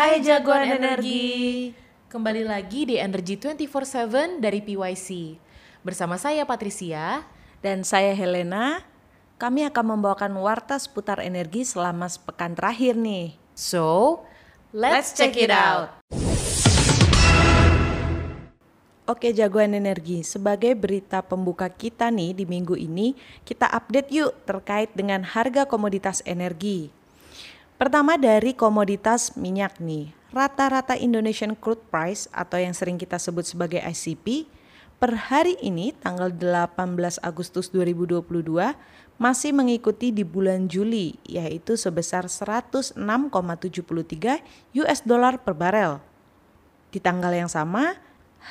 Hai jagoan energi. Kembali lagi di Energy 24/7 dari PYC. Bersama saya Patricia dan saya Helena. Kami akan membawakan warta seputar energi selama sepekan terakhir nih. So, let's, check it out. Oke jagoan energi, sebagai berita pembuka kita nih di minggu ini, kita update yuk terkait dengan harga komoditas energi. Pertama dari komoditas minyak nih. Rata-rata Indonesian Crude Price atau yang sering kita sebut sebagai ICP per hari ini tanggal 18 Agustus 2022 masih mengikuti di bulan Juli yaitu sebesar 106,73 US dollar per barel. Di tanggal yang sama,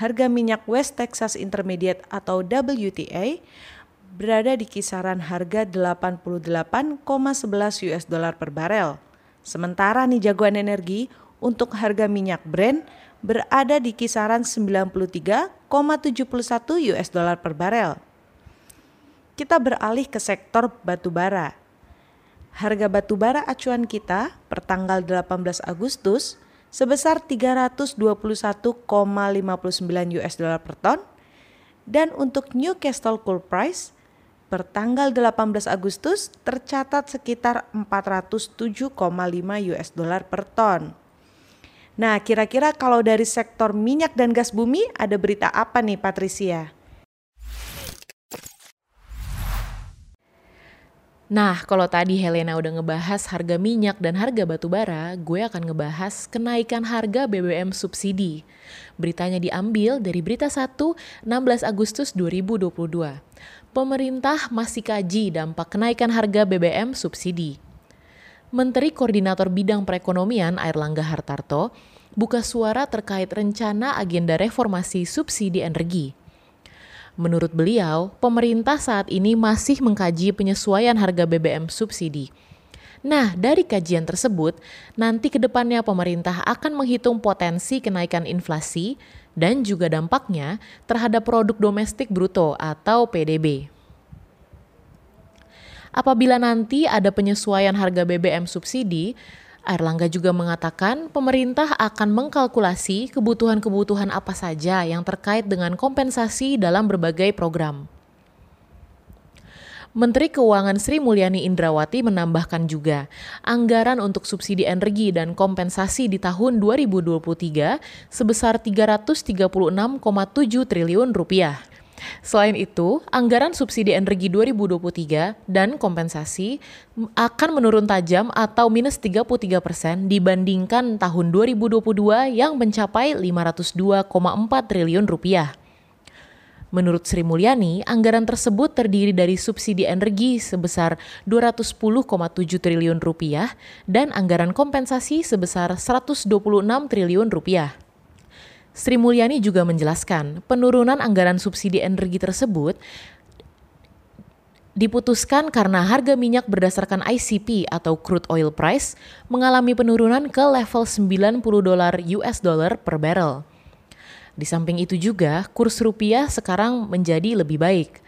harga minyak West Texas Intermediate atau WTI berada di kisaran harga 88,11 US dollar per barel. Sementara nih jagoan energi untuk harga minyak Brent berada di kisaran 93,71 US dollar per barel. Kita beralih ke sektor batubara. Harga batubara acuan kita per tanggal 18 Agustus sebesar 321,59 US dollar per ton dan untuk Newcastle Coal Price per tanggal 18 Agustus tercatat sekitar 407,5 US dollar per ton. Nah, kira-kira kalau dari sektor minyak dan gas bumi ada berita apa nih Patricia? Nah, kalau tadi Helena udah ngebahas harga minyak dan harga batu bara, gue akan ngebahas kenaikan harga BBM subsidi. Beritanya diambil dari Berita 1, 16 Agustus 2022 pemerintah masih kaji dampak kenaikan harga BBM subsidi. Menteri Koordinator Bidang Perekonomian Airlangga Hartarto buka suara terkait rencana agenda reformasi subsidi energi. Menurut beliau, pemerintah saat ini masih mengkaji penyesuaian harga BBM subsidi. Nah, dari kajian tersebut, nanti ke depannya pemerintah akan menghitung potensi kenaikan inflasi, dan juga dampaknya terhadap produk domestik bruto atau PDB. Apabila nanti ada penyesuaian harga BBM subsidi, Erlangga juga mengatakan pemerintah akan mengkalkulasi kebutuhan-kebutuhan apa saja yang terkait dengan kompensasi dalam berbagai program. Menteri Keuangan Sri Mulyani Indrawati menambahkan juga, anggaran untuk subsidi energi dan kompensasi di tahun 2023 sebesar 336,7 triliun rupiah. Selain itu, anggaran subsidi energi 2023 dan kompensasi akan menurun tajam atau minus 33 persen dibandingkan tahun 2022 yang mencapai 502,4 triliun rupiah. Menurut Sri Mulyani, anggaran tersebut terdiri dari subsidi energi sebesar 210,7 triliun rupiah dan anggaran kompensasi sebesar 126 triliun rupiah. Sri Mulyani juga menjelaskan, penurunan anggaran subsidi energi tersebut diputuskan karena harga minyak berdasarkan ICP atau crude oil price mengalami penurunan ke level 90 dolar US dollar per barrel. Di samping itu juga, kurs rupiah sekarang menjadi lebih baik.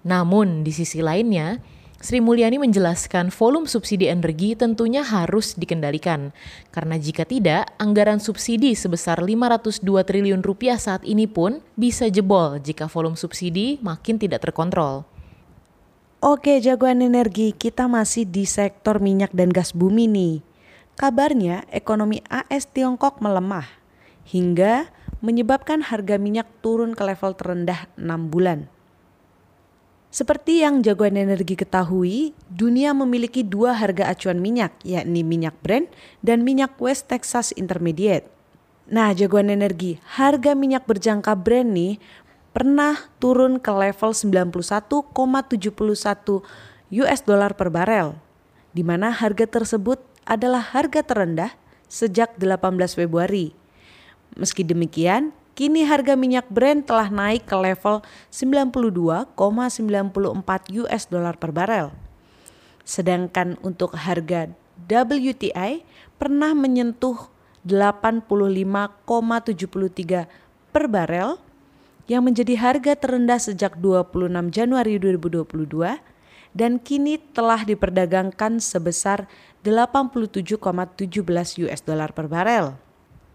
Namun, di sisi lainnya, Sri Mulyani menjelaskan volume subsidi energi tentunya harus dikendalikan. Karena jika tidak, anggaran subsidi sebesar 502 triliun rupiah saat ini pun bisa jebol jika volume subsidi makin tidak terkontrol. Oke, jagoan energi, kita masih di sektor minyak dan gas bumi nih. Kabarnya ekonomi AS Tiongkok melemah hingga menyebabkan harga minyak turun ke level terendah 6 bulan. Seperti yang jagoan energi ketahui, dunia memiliki dua harga acuan minyak, yakni minyak Brent dan minyak West Texas Intermediate. Nah, jagoan energi, harga minyak berjangka Brent nih pernah turun ke level 91,71 US dollar per barel, di mana harga tersebut adalah harga terendah sejak 18 Februari Meski demikian, kini harga minyak Brent telah naik ke level 92,94 US dollar per barel. Sedangkan untuk harga WTI pernah menyentuh 85,73 per barel yang menjadi harga terendah sejak 26 Januari 2022 dan kini telah diperdagangkan sebesar 87,17 US dollar per barel.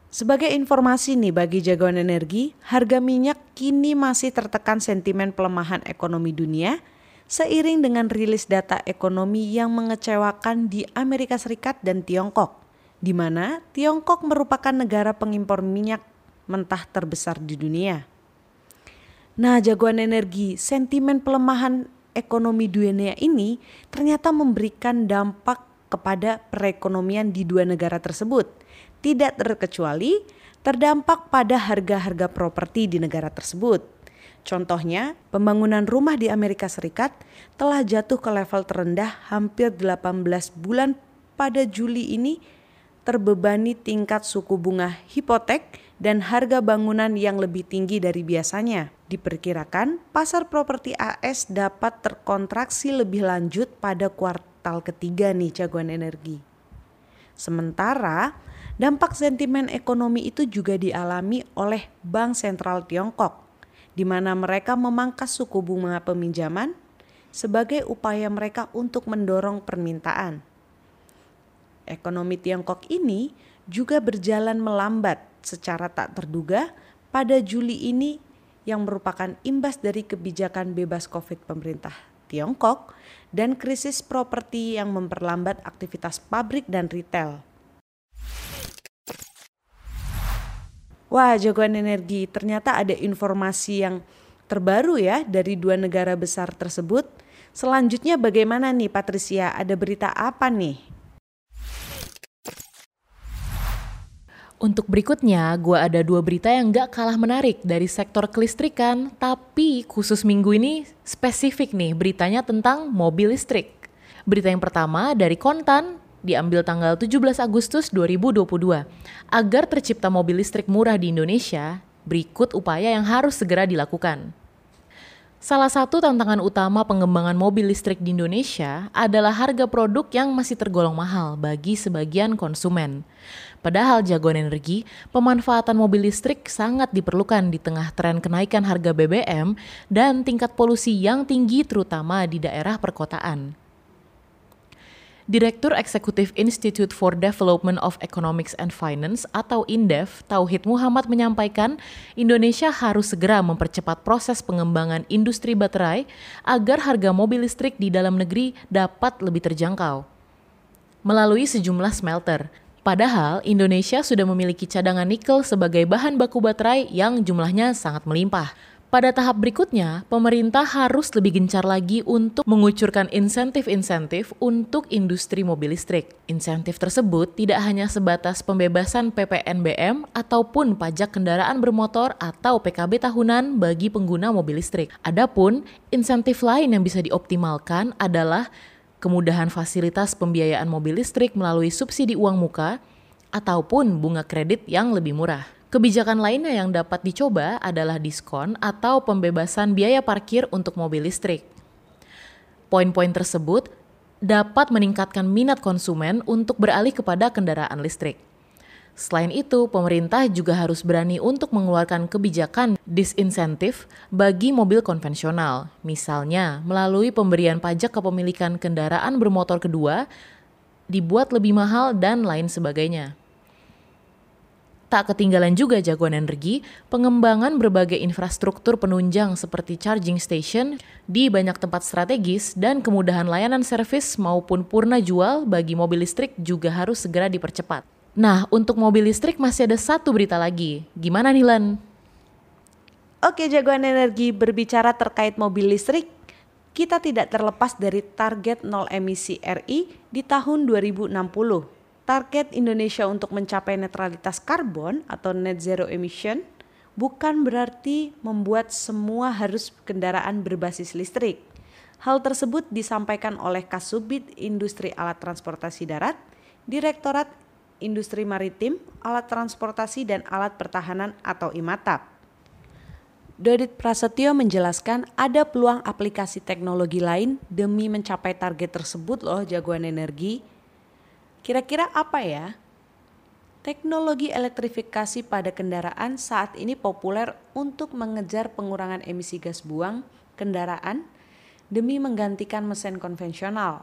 Sebagai informasi nih bagi jagoan energi, harga minyak kini masih tertekan sentimen pelemahan ekonomi dunia seiring dengan rilis data ekonomi yang mengecewakan di Amerika Serikat dan Tiongkok, di mana Tiongkok merupakan negara pengimpor minyak mentah terbesar di dunia. Nah, jagoan energi, sentimen pelemahan ekonomi dunia ini ternyata memberikan dampak kepada perekonomian di dua negara tersebut tidak terkecuali terdampak pada harga-harga properti di negara tersebut. Contohnya, pembangunan rumah di Amerika Serikat telah jatuh ke level terendah hampir 18 bulan pada Juli ini terbebani tingkat suku bunga hipotek dan harga bangunan yang lebih tinggi dari biasanya. Diperkirakan pasar properti AS dapat terkontraksi lebih lanjut pada kuartal ketiga nih jagoan energi. Sementara Dampak sentimen ekonomi itu juga dialami oleh Bank Sentral Tiongkok, di mana mereka memangkas suku bunga peminjaman sebagai upaya mereka untuk mendorong permintaan. Ekonomi Tiongkok ini juga berjalan melambat secara tak terduga pada Juli ini yang merupakan imbas dari kebijakan bebas COVID pemerintah Tiongkok dan krisis properti yang memperlambat aktivitas pabrik dan retail. Wah, jagoan energi, ternyata ada informasi yang terbaru ya dari dua negara besar tersebut. Selanjutnya bagaimana nih Patricia? Ada berita apa nih? Untuk berikutnya, gue ada dua berita yang gak kalah menarik dari sektor kelistrikan, tapi khusus minggu ini spesifik nih beritanya tentang mobil listrik. Berita yang pertama dari Kontan, diambil tanggal 17 Agustus 2022. Agar tercipta mobil listrik murah di Indonesia, berikut upaya yang harus segera dilakukan. Salah satu tantangan utama pengembangan mobil listrik di Indonesia adalah harga produk yang masih tergolong mahal bagi sebagian konsumen. Padahal jagoan energi, pemanfaatan mobil listrik sangat diperlukan di tengah tren kenaikan harga BBM dan tingkat polusi yang tinggi terutama di daerah perkotaan. Direktur Eksekutif Institute for Development of Economics and Finance atau INDEF, Tauhid Muhammad menyampaikan, Indonesia harus segera mempercepat proses pengembangan industri baterai agar harga mobil listrik di dalam negeri dapat lebih terjangkau. Melalui sejumlah smelter, Padahal Indonesia sudah memiliki cadangan nikel sebagai bahan baku baterai yang jumlahnya sangat melimpah. Pada tahap berikutnya, pemerintah harus lebih gencar lagi untuk mengucurkan insentif-insentif untuk industri mobil listrik. Insentif tersebut tidak hanya sebatas pembebasan PPNBM ataupun pajak kendaraan bermotor atau PKB tahunan bagi pengguna mobil listrik. Adapun insentif lain yang bisa dioptimalkan adalah kemudahan fasilitas pembiayaan mobil listrik melalui subsidi uang muka ataupun bunga kredit yang lebih murah. Kebijakan lainnya yang dapat dicoba adalah diskon atau pembebasan biaya parkir untuk mobil listrik. Poin-poin tersebut dapat meningkatkan minat konsumen untuk beralih kepada kendaraan listrik. Selain itu, pemerintah juga harus berani untuk mengeluarkan kebijakan disinsentif bagi mobil konvensional, misalnya melalui pemberian pajak kepemilikan kendaraan bermotor kedua, dibuat lebih mahal, dan lain sebagainya. Tak ketinggalan juga jagoan energi, pengembangan berbagai infrastruktur penunjang seperti charging station di banyak tempat strategis dan kemudahan layanan servis maupun purna jual bagi mobil listrik juga harus segera dipercepat. Nah, untuk mobil listrik masih ada satu berita lagi. Gimana nih, Len? Oke, jagoan energi berbicara terkait mobil listrik, kita tidak terlepas dari target nol emisi RI di tahun 2060 target Indonesia untuk mencapai netralitas karbon atau net zero emission bukan berarti membuat semua harus kendaraan berbasis listrik. Hal tersebut disampaikan oleh Kasubit Industri Alat Transportasi Darat, Direktorat Industri Maritim, Alat Transportasi dan Alat Pertahanan atau IMATAP. Dodit Prasetyo menjelaskan ada peluang aplikasi teknologi lain demi mencapai target tersebut loh jagoan energi Kira-kira apa ya? Teknologi elektrifikasi pada kendaraan saat ini populer untuk mengejar pengurangan emisi gas buang kendaraan demi menggantikan mesin konvensional.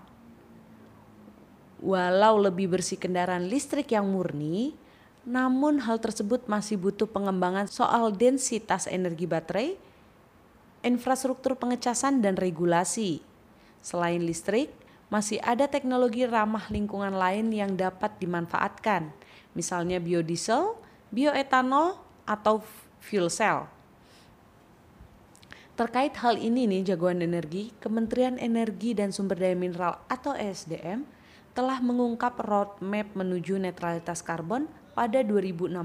Walau lebih bersih kendaraan listrik yang murni, namun hal tersebut masih butuh pengembangan soal densitas energi baterai, infrastruktur pengecasan dan regulasi. Selain listrik, masih ada teknologi ramah lingkungan lain yang dapat dimanfaatkan, misalnya biodiesel, bioetanol, atau fuel cell. Terkait hal ini nih jagoan energi, Kementerian Energi dan Sumber Daya Mineral atau ESDM telah mengungkap roadmap menuju netralitas karbon pada 2060.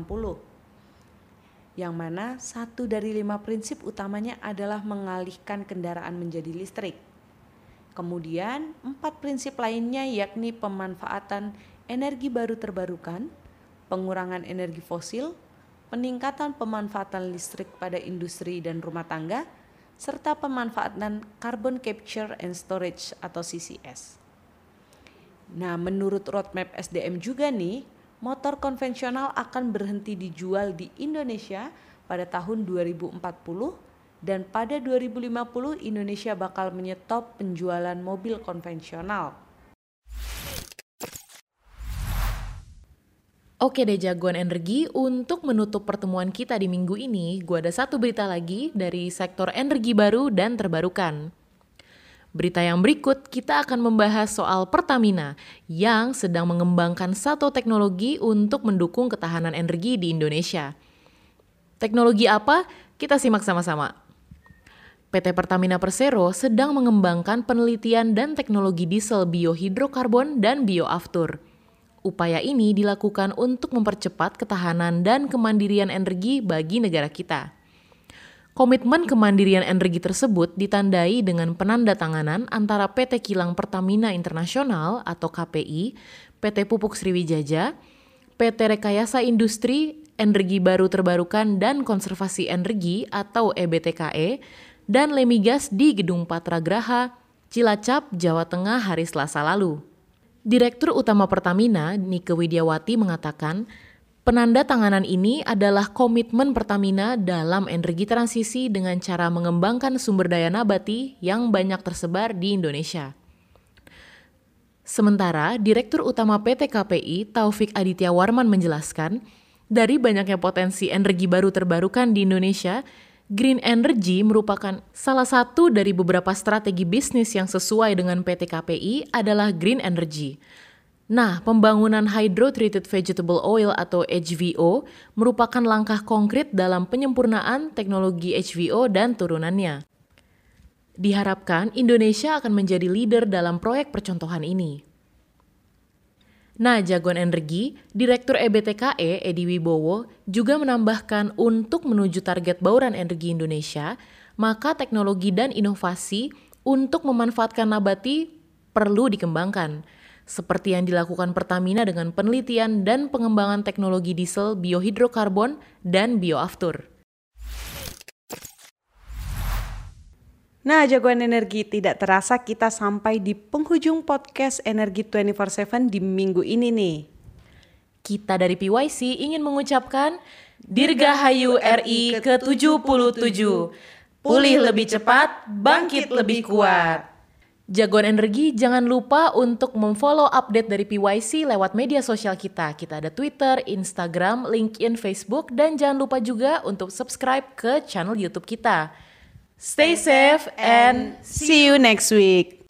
Yang mana satu dari lima prinsip utamanya adalah mengalihkan kendaraan menjadi listrik. Kemudian empat prinsip lainnya yakni pemanfaatan energi baru terbarukan, pengurangan energi fosil, peningkatan pemanfaatan listrik pada industri dan rumah tangga, serta pemanfaatan carbon capture and storage atau CCS. Nah, menurut roadmap SDM juga nih, motor konvensional akan berhenti dijual di Indonesia pada tahun 2040 dan pada 2050 Indonesia bakal menyetop penjualan mobil konvensional. Oke deh jagoan energi, untuk menutup pertemuan kita di minggu ini, gue ada satu berita lagi dari sektor energi baru dan terbarukan. Berita yang berikut, kita akan membahas soal Pertamina yang sedang mengembangkan satu teknologi untuk mendukung ketahanan energi di Indonesia. Teknologi apa? Kita simak sama-sama. PT Pertamina Persero sedang mengembangkan penelitian dan teknologi diesel biohidrokarbon dan bioaftur. Upaya ini dilakukan untuk mempercepat ketahanan dan kemandirian energi bagi negara kita. Komitmen kemandirian energi tersebut ditandai dengan penandatanganan antara PT Kilang Pertamina Internasional atau KPI, PT Pupuk Sriwijaya, PT Rekayasa Industri Energi Baru Terbarukan dan Konservasi Energi atau EBTKE, dan Lemigas di Gedung Patra Graha, Cilacap, Jawa Tengah hari Selasa lalu. Direktur Utama Pertamina, Nike Widiawati mengatakan, Penanda tanganan ini adalah komitmen Pertamina dalam energi transisi dengan cara mengembangkan sumber daya nabati yang banyak tersebar di Indonesia. Sementara Direktur Utama PT KPI Taufik Aditya Warman menjelaskan, dari banyaknya potensi energi baru terbarukan di Indonesia, green energy merupakan salah satu dari beberapa strategi bisnis yang sesuai dengan PT KPI adalah green energy. Nah, pembangunan Hydro-Treated Vegetable Oil atau HVO merupakan langkah konkret dalam penyempurnaan teknologi HVO dan turunannya. Diharapkan Indonesia akan menjadi leader dalam proyek percontohan ini. Nah, jagoan energi, Direktur EBTKE Edi Wibowo juga menambahkan untuk menuju target bauran energi Indonesia, maka teknologi dan inovasi untuk memanfaatkan nabati perlu dikembangkan seperti yang dilakukan Pertamina dengan penelitian dan pengembangan teknologi diesel biohidrokarbon dan bioaftur. Nah, jagoan energi tidak terasa kita sampai di penghujung podcast Energi 24/7 di minggu ini nih. Kita dari PYC ingin mengucapkan Dirgahayu RI ke-77. Pulih lebih cepat, bangkit lebih kuat. Jagoan energi, jangan lupa untuk memfollow update dari PYC lewat media sosial kita. Kita ada Twitter, Instagram, LinkedIn, Facebook, dan jangan lupa juga untuk subscribe ke channel YouTube kita. Stay safe and see you next week.